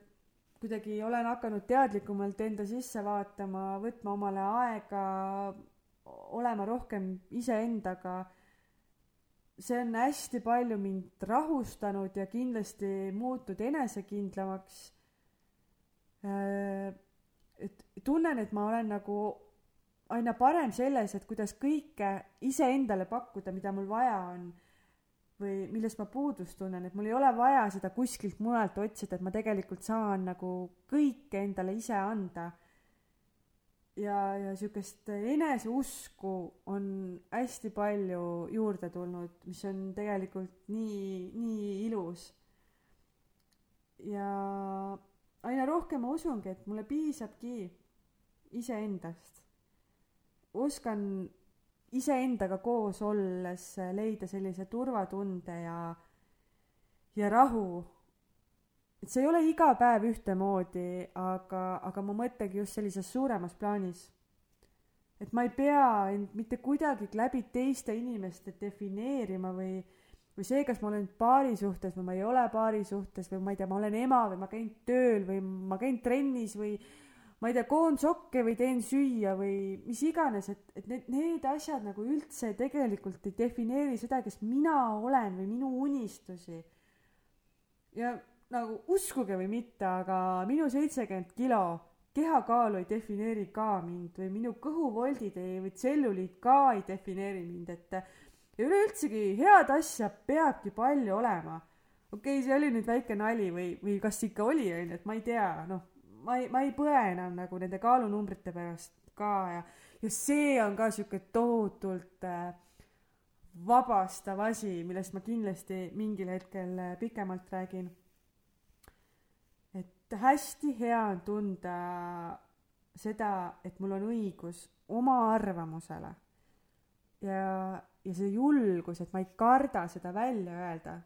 kuidagi olen hakanud teadlikumalt enda sisse vaatama, võtma omale aega olema rohkem iseendaga. See on hästi palju mind rahustanud ja kindlasti muutnud enesekindlamaks. Äh, et tunnen, et ma olen nagu aina parem selles, et kuidas kõike iseendale pakkuda, mida mul vaja on või millest ma puudust tunnen, et mul ei ole vaja seda kuskilt mujalt otsida, et ma tegelikult saan nagu kõike endale ise anda. Ja, ja sihukest eneseusku on hästi palju juurde tulnud, mis on tegelikult nii, nii ilus. ja aina rohkem ma usungi, et mulle piisabki iseendast. oskan iseendaga koos olles leida sellise turvatunde ja, ja rahu. Et see ei ole iga päev ühtemoodi, aga, aga ma mõtlengi just sellises suuremas plaanis. et ma ei pea end mitte kuidagi läbi teiste inimeste defineerima või, või see, kas ma olen paari suhtes või ma ei ole paari suhtes või ma ei tea, ma olen ema või ma käin tööl või ma käin trennis või ma ei tea, koon sokke või teen süüa või mis iganes, et, et need, need asjad nagu üldse tegelikult ei defineeri seda, kes mina olen või minu unistusi. ja nagu uskuge või mitte, aga minu seitsekümmend kilo kehakaalu ei defineeri ka mind või minu kõhuvoldid ei, või tselluliit ka ei defineeri mind, et ja üleüldsegi head asja peabki palju olema. okei okay,, see oli nüüd väike nali või, või kas ikka oli, onju, et ma ei tea, noh ma ei, ma ei põe enam nagu nende kaalunumbrite pärast ka ja, ja see on ka sihuke tohutult äh, vabastav asi, millest ma kindlasti mingil hetkel äh, pikemalt räägin. Hästi hea on tunda seda, et mul on õigus oma arvamusele. ja, ja see julgus, et ma ei karda seda välja öelda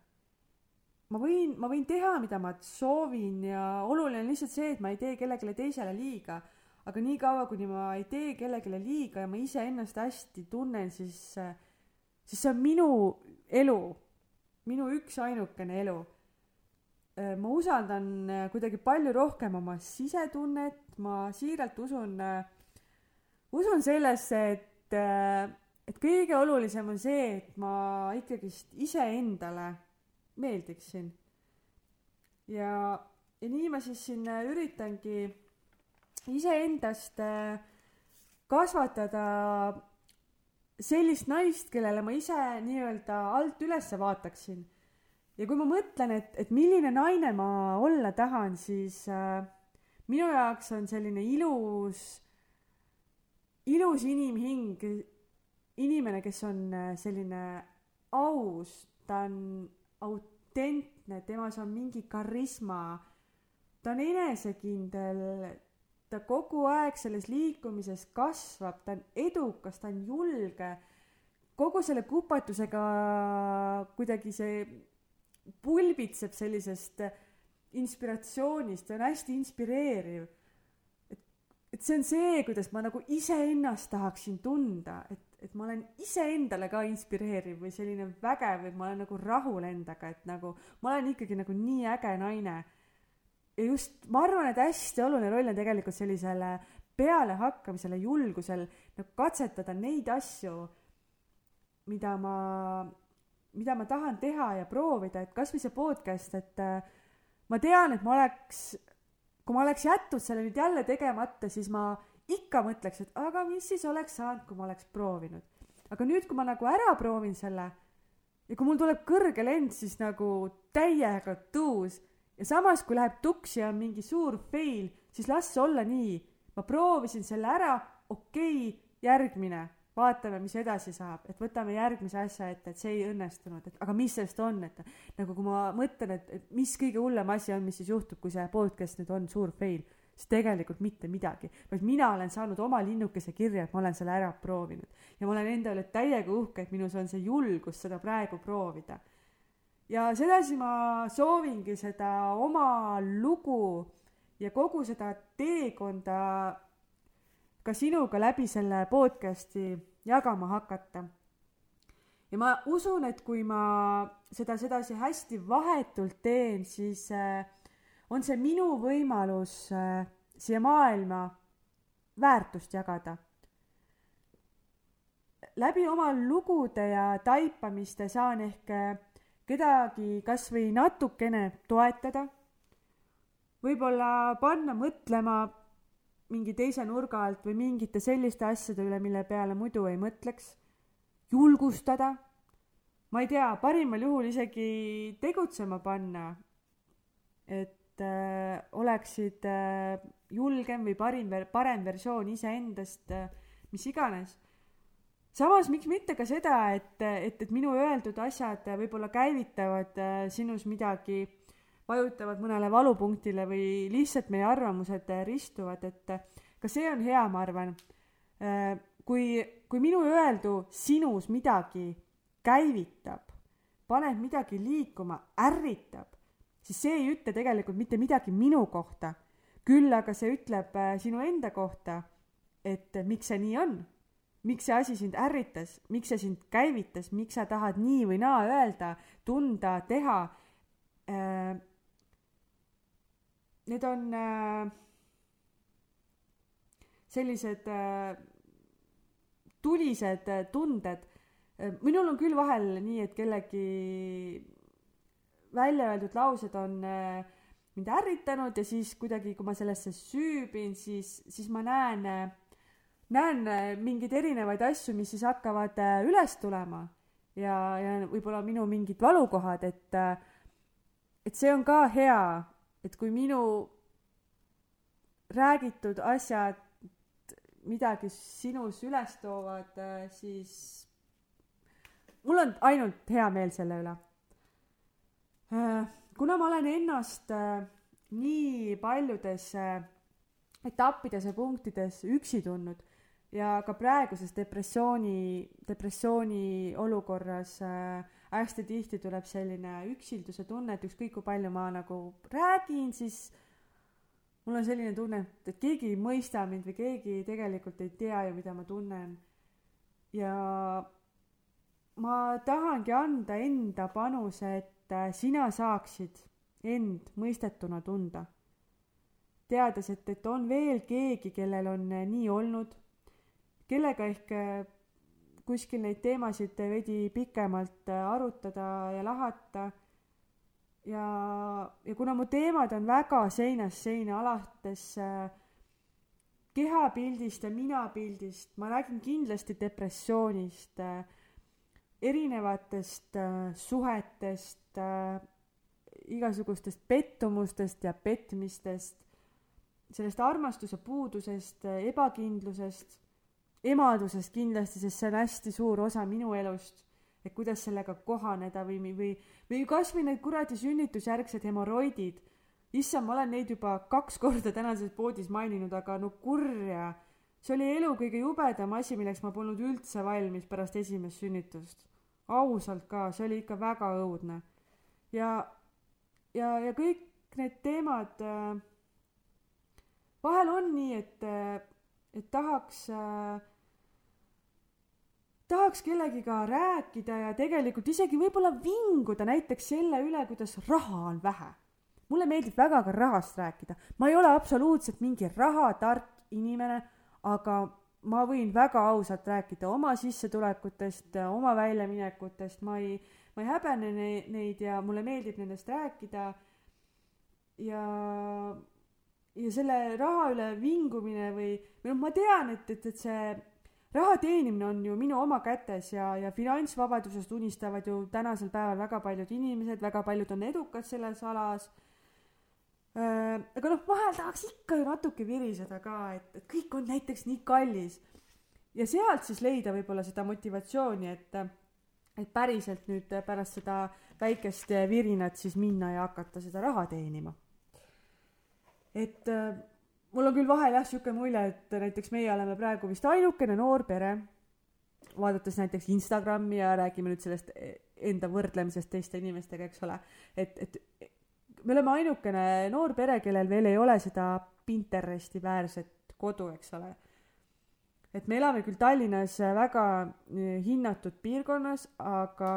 ma võin, ma võin teha, mida ma soovin ja oluline on lihtsalt see, et ma ei tee kellelegi teisele liiga. aga niikaua, kuni ma ei tee kellelegi liiga ja ma iseennast hästi tunnen, siis, siis see on minu elu, minu üksainukene elu. Ma usaldan kuidagi palju rohkem oma sisetunnet, ma siiralt usun, usun sellesse, et, et kõige olulisem on see, et ma ikkagist iseendale meeldiksin. ja, ja nii ma siis siin äh, üritangi iseendast äh, kasvatada sellist naist, kellele ma ise nii-öelda alt üles vaataksin. Ja kui ma mõtlen, et, et milline naine ma olla tahan, siis äh, minu jaoks on selline ilus, ilus inimhing, inimene, kes on äh, selline aus, ta on autentne, temas on mingi karisma, ta on enesekindel, ta kogu aeg selles liikumises kasvab, ta on edukas, ta on julge, kogu selle kupatusega kuidagi see pulbitseb sellisest inspiratsioonist, ta on hästi inspireeriv. et, et see on see, kuidas ma nagu iseennast tahaksin tunda, et et ma olen iseendale ka inspireeriv või selline vägev või ma olen nagu rahul endaga, et nagu ma olen ikkagi nagu nii äge naine. ja just, ma arvan, et hästi oluline roll on tegelikult sellisele pealehakkamisele, julgusel nagu katsetada neid asju, mida ma, mida ma tahan teha ja proovida, et kasvõi see podcast, et äh, ma tean, et ma oleks, kui ma oleks jätnud selle nüüd jälle tegemata, siis ma ikka mõtleks, et aga mis siis oleks saanud, kui ma oleks proovinud. aga nüüd, kui ma nagu ära proovin selle ja kui mul tuleb kõrge lend, siis nagu täiega tuus ja samas, kui läheb tuksi ja on mingi suur fail, siis las olla nii. ma proovisin selle ära, okei okay,, järgmine, vaatame, mis edasi saab, et võtame järgmise asja ette, et see ei õnnestunud, et aga mis sellest on, et nagu kui ma mõtlen, et, et mis kõige hullem asi on, mis siis juhtub, kui see podcast nüüd on suur fail siis tegelikult mitte midagi, vaid mina olen saanud oma linnukese kirja, et ma olen selle ära proovinud ja ma olen enda üle täiega uhke, et minus on see julgus seda praegu proovida. ja sedasi ma soovingi seda oma lugu ja kogu seda teekonda ka sinuga läbi selle podcast'i jagama hakata. ja ma usun, et kui ma seda sedasi hästi vahetult teen, siis äh, on see minu võimalus äh, siia maailma väärtust jagada. läbi oma lugude ja taipamiste saan ehk äh, kedagi kas või natukene toetada, võib-olla panna mõtlema, mingi teise nurga alt või mingite selliste asjade üle, mille peale muidu ei mõtleks, julgustada, ma ei tea, parimal juhul isegi tegutsema panna, et äh, oleksid äh, julgem või parim, parem versioon iseendast äh,, mis iganes. Samas miks mitte ka seda, et, et, et minu öeldud asjad võib-olla käivitavad äh, sinus midagi, vajutavad mõnele valupunktile või lihtsalt meie arvamused ristuvad, et ka see on hea, ma arvan. Kui, kui minu öeldu sinus midagi käivitab, paneb midagi liikuma, ärritab, siis see ei ütle tegelikult mitte midagi minu kohta. küll aga see ütleb äh, sinu enda kohta, et miks see nii on miks see asi sind ärritas, miks see sind käivitas, miks sa tahad nii või naa öelda, tunda, teha. Äh, need on äh, sellised äh, tulised tunded. minul on küll vahel nii, et kellegi välja öeldud laused on mind ärritanud ja siis kuidagi, kui ma sellesse süübin, siis, siis ma näen näen äh, mingeid erinevaid asju, mis siis hakkavad äh, üles tulema ja, ja võib-olla minu mingid valukohad, et, äh, et see on ka hea, et kui minu räägitud asjad midagi sinus üles toovad, siis mul on ainult hea meel selle üle. kuna ma olen ennast nii paljudes etappides ja punktides üksi tundnud ja ka praeguses depressiooni, depressiooni olukorras äh, hästi tihti tuleb selline üksilduse tunne, et ükskõik kui palju ma nagu räägin, siis mul on selline tunne, et, et keegi ei mõista mind või keegi tegelikult ei tea ju, mida ma tunnen. ja ma tahangi anda enda panuse, et äh, sina saaksid end mõistetuna tunda. teades, et, et on veel keegi, kellel on äh, nii olnud kellega ehk äh, kuskil neid teemasid veidi pikemalt äh, arutada ja lahata. ja, ja kuna mu teemad on väga seinast seina, alates äh, kehapildist ja minapildist, ma räägin kindlasti depressioonist, erinevatest suhetest, igasugustest pettumustest ja petmistest, sellest armastuse puudusest, ebakindlusest emadusest kindlasti, sest see on hästi suur osa minu elust. et kuidas sellega kohaneda või, või, või kasvõi need kuradi sünnitusjärgsed hemoroidid. issand, ma olen neid juba kaks korda tänases poodis maininud, aga no kurja. see oli elu kõige jubedam asi, milleks ma polnud üldse valmis pärast esimest sünnitust. ausalt ka, see oli ikka väga õudne. ja, ja, ja kõik need teemad äh, vahel on nii, et, äh, et tahaks äh, tahaks kellegiga rääkida ja tegelikult isegi võib-olla vinguda näiteks selle üle, kuidas raha on vähe. mulle meeldib väga ka rahast rääkida, ma ei ole absoluutselt mingi rahatark inimene, aga ma võin väga ausalt rääkida oma sissetulekutest, oma väljaminekutest, ma ei, ma ei häbene ne-, neid ja mulle meeldib nendest rääkida. ja, ja selle raha üle vingumine või, või noh, ma tean, et, et, et see raha teenimine on ju minu oma kätes ja, ja finantsvabadusest unistavad ju tänasel päeval väga paljud inimesed, väga paljud on edukad selles alas äh,. aga noh, vahel tahaks ikka ju natuke viriseda ka, et, et kõik on näiteks nii kallis. ja sealt siis leida võib-olla seda motivatsiooni, et, et päriselt nüüd pärast seda väikest virinat siis minna ja hakata seda raha teenima. et äh, mul on küll vahel jah sihuke mulje, et näiteks meie oleme praegu vist ainukene noor pere, vaadates näiteks Instagrami ja räägime nüüd sellest enda võrdlemisest teiste inimestega, eks ole, et, et me oleme ainukene noor pere, kellel veel ei ole seda Pinteresti väärset kodu, eks ole. et me elame küll Tallinnas väga eh, hinnatud piirkonnas, aga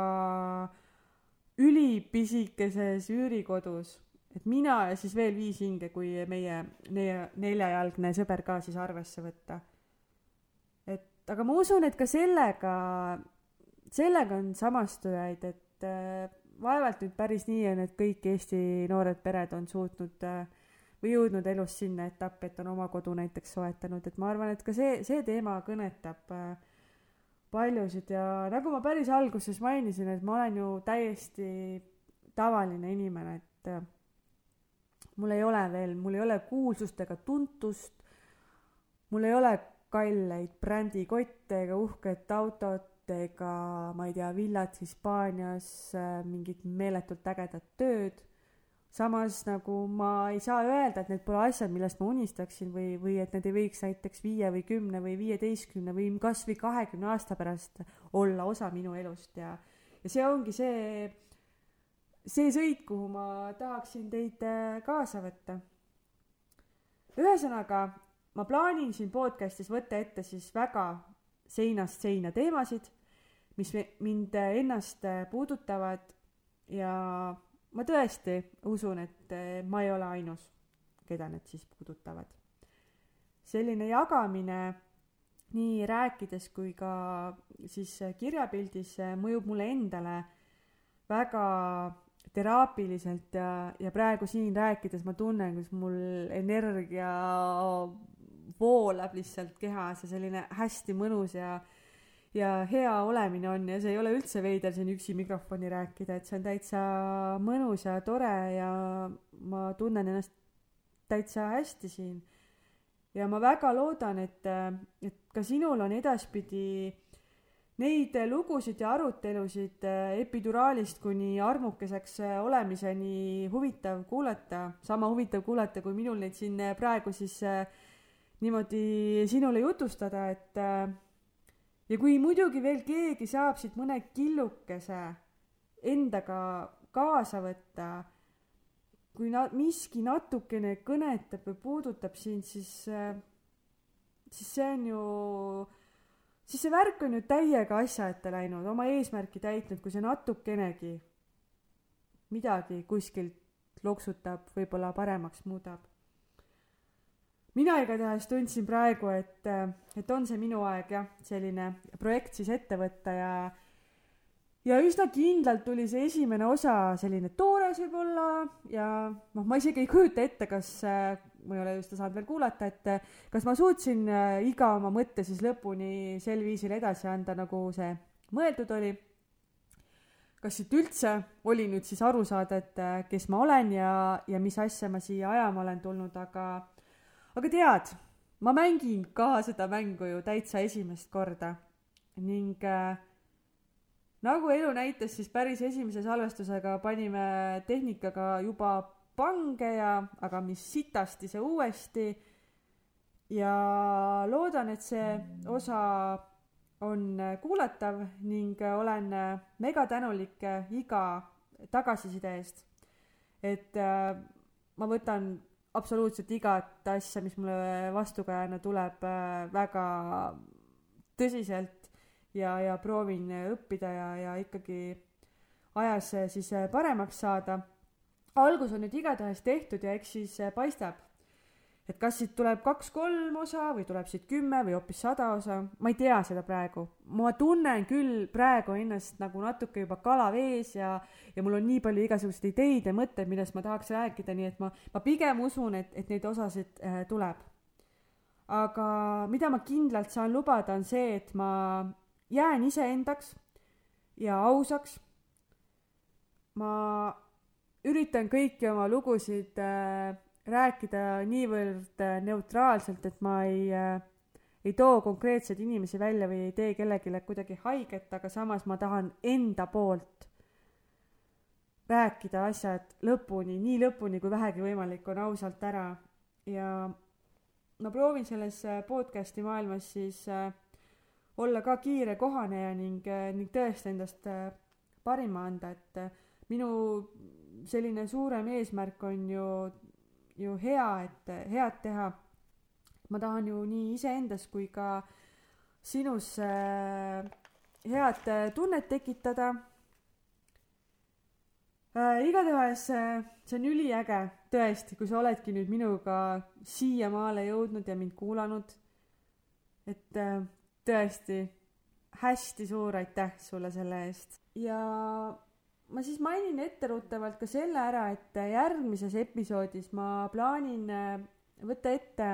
ülipisikeses üürikodus et mina ja siis veel viis hinge, kui meie, meie neljajalgne sõber ka siis arvesse võtta. et aga ma usun, et ka sellega, sellega on samastujaid, et äh, vaevalt nüüd päris nii on, et kõik Eesti noored pered on suutnud äh, või jõudnud elus sinna etappi, et on oma kodu näiteks soetanud, et ma arvan, et ka see, see teema kõnetab äh, paljusid ja nagu ma päris alguses mainisin, et ma olen ju täiesti tavaline inimene, et äh, mul ei ole veel, mul ei ole kuulsust ega tuntust, mul ei ole kalleid brändikotte ega uhket autot ega ma ei tea, villad Hispaanias, äh, mingit meeletult ägedat tööd. Samas nagu ma ei saa öelda, et need pole asjad, millest ma unistaksin või, või et need ei võiks näiteks viie või kümne või viieteistkümne või kasvõi kahekümne aasta pärast olla osa minu elust ja, ja see ongi see, see sõit, kuhu ma tahaksin teid äh, kaasa võtta. ühesõnaga, ma plaanin siin podcast'is võtta ette siis väga seinast seina teemasid, mis mind ennast puudutavad ja ma tõesti usun, et ma ei ole ainus, keda need siis puudutavad. selline jagamine nii rääkides kui ka siis kirjapildis mõjub mulle endale väga teraapiliselt ja, ja praegu siin rääkides ma tunnen, kuidas mul energia voolab lihtsalt kehas ja selline hästi mõnus ja ja hea olemine on ja see ei ole üldse veider siin üksi mikrofoni rääkida, et see on täitsa mõnus ja tore ja ma tunnen ennast täitsa hästi siin. ja ma väga loodan, et, et ka sinul on edaspidi neid lugusid ja arutelusid epiduraalist kuni armukeseks olemiseni huvitav kuulata, sama huvitav kuulata, kui minul neid siin praegu siis niimoodi sinule jutustada, et ja kui muidugi veel keegi saab siit mõne killukese endaga kaasa võtta, kui na-, miski natukene kõnetab või puudutab sind, siis, siis see on ju, siis see värk on ju täiega asja ette läinud, oma eesmärki täitnud, kui see natukenegi midagi kuskilt loksutab, võib-olla paremaks muudab. Mina igatahes tundsin praegu, et, et on see minu aeg jah, selline projekt siis ette võtta ja ja üsna kindlalt tuli see esimene osa selline toores võib-olla ja noh, ma isegi ei kujuta ette, kas ma ei ole ju seda saanud veel kuulata, et kas ma suutsin iga oma mõtte siis lõpuni sel viisil edasi anda, nagu see mõeldud oli. kas siit üldse oli nüüd siis aru saada, et kes ma olen ja, ja mis asja ma siia ajama olen tulnud, aga aga tead, ma mängin ka seda mängu ju täitsa esimest korda ning äh, nagu elu näitas, siis päris esimese salvestusega panime tehnikaga juba pange ja, aga mis sitasti see uuesti. ja loodan, et see osa on kuulatav ning olen megatänulik iga tagasiside eest. et äh, ma võtan absoluutselt igat asja, mis mulle vastukajana tuleb, äh, väga tõsiselt ja, ja proovin õppida ja, ja ikkagi ajas siis paremaks saada. Algus on nüüd igatahes tehtud ja eks siis paistab et kas siit tuleb kaks-kolm osa või tuleb siit kümme või hoopis sada osa, ma ei tea seda praegu. ma tunnen küll praegu ennast nagu natuke juba kala vees ja, ja mul on nii palju igasuguseid ideid ja mõtteid, millest ma tahaks rääkida, nii et ma, ma pigem usun, et, et neid osasid äh, tuleb. aga mida ma kindlalt saan lubada, on see, et ma jään iseendaks ja ausaks. ma üritan kõiki oma lugusid äh, rääkida niivõrd äh, neutraalselt, et ma ei, äh, ei too konkreetseid inimesi välja või ei tee kellelegi kuidagi haiget, aga samas ma tahan enda poolt rääkida asjad lõpuni, nii lõpuni kui vähegi võimalik on ausalt ära. Ja ma proovin selles äh, podcast'i maailmas siis olla ka kiire kohaneja ning, ning tõesti endast parima anda, et minu selline suurem eesmärk on ju ju hea, et head teha. ma tahan ju nii iseendas kui ka sinus äh, head äh, tunnet tekitada äh,. igatahes see on üliäge, tõesti, kui sa oledki nüüd minuga siiamaale jõudnud ja mind kuulanud. et tõesti hästi suur aitäh sulle selle eest ja ma siis mainin etteruttavalt ka selle ära, et järgmises episoodis ma plaanin äh, võtta ette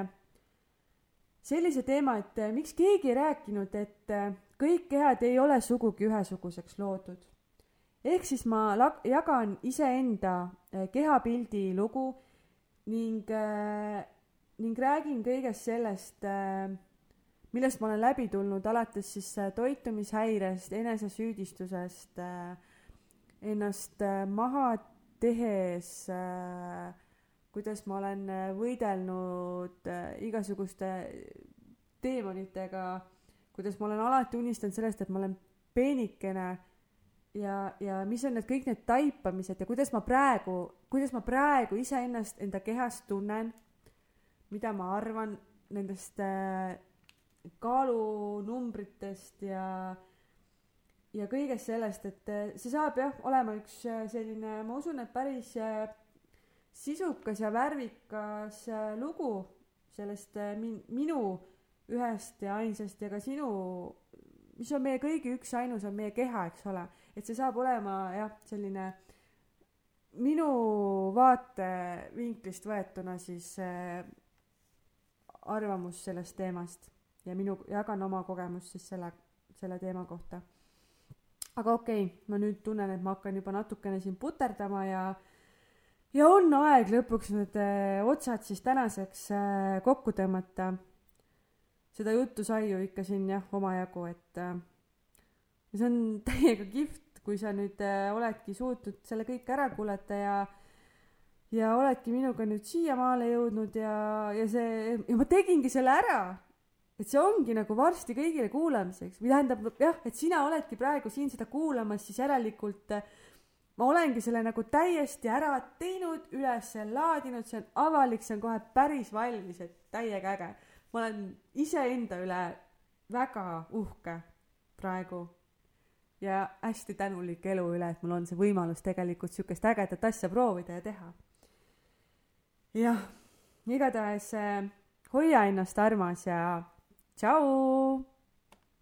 sellise teema, et äh, miks keegi ei rääkinud, et äh, kõik kehad ei ole sugugi ühesuguseks loodud. ehk siis ma lag-, jagan iseenda kehapildi lugu ning, ning räägin kõigest sellest, millest ma olen läbi tulnud, alates siis toitumishäirest, enesesüüdistusest äh,, ennast äh, maha tehes, äh, kuidas ma olen äh, võidelnud igasuguste teemonitega, kuidas ma olen alati unistanud sellest, et ma olen peenikene ja, ja mis on need kõik need taipamised ja kuidas ma praegu, kuidas ma praegu iseennast enda kehas tunnen, mida ma arvan nendest kaalunumbritest ja äh, ja kõigest sellest, et äh, see saab jah, olema üks äh, selline, ma usun, et päris äh, sisukas ja värvikas lugu sellest min-, minu ühest ja ainsast ja ka sinu, mis on meie kõigi üks ainus, on meie keha, eks ole. et see saab olema jah, selline minu vaatevinklist võetuna siis arvamus sellest teemast ja minu, jagan oma kogemust siis selle, selle teema kohta aga okei okay,, ma nüüd tunnen, et ma hakkan juba natukene siin puterdama ja ja on aeg lõpuks need äh, otsad siis tänaseks äh, kokku tõmmata. seda juttu sai ju ikka siin jah omajagu, et äh, see on *laughs* täiega kihvt, kui sa nüüd oledki suutnud selle kõik ära kuulata ja ja oledki minuga nüüd siiamaale jõudnud ja, ja see, ja ma tegingi selle ära et see ongi nagu varsti kõigile kuulamiseks või tähendab jah, et sina oledki praegu siin seda kuulamas, siis järelikult äh, ma olengi selle nagu täiesti ära teinud, üles laadinud, see on avalik, see on kohe päris valmis, et täiega äge. ma olen iseenda üle väga uhke praegu ja hästi tänulik elu üle, et mul on see võimalus tegelikult sihukest ägedat asja proovida ja teha. jah, igatahes äh, hoia ennast armas ja Ciao!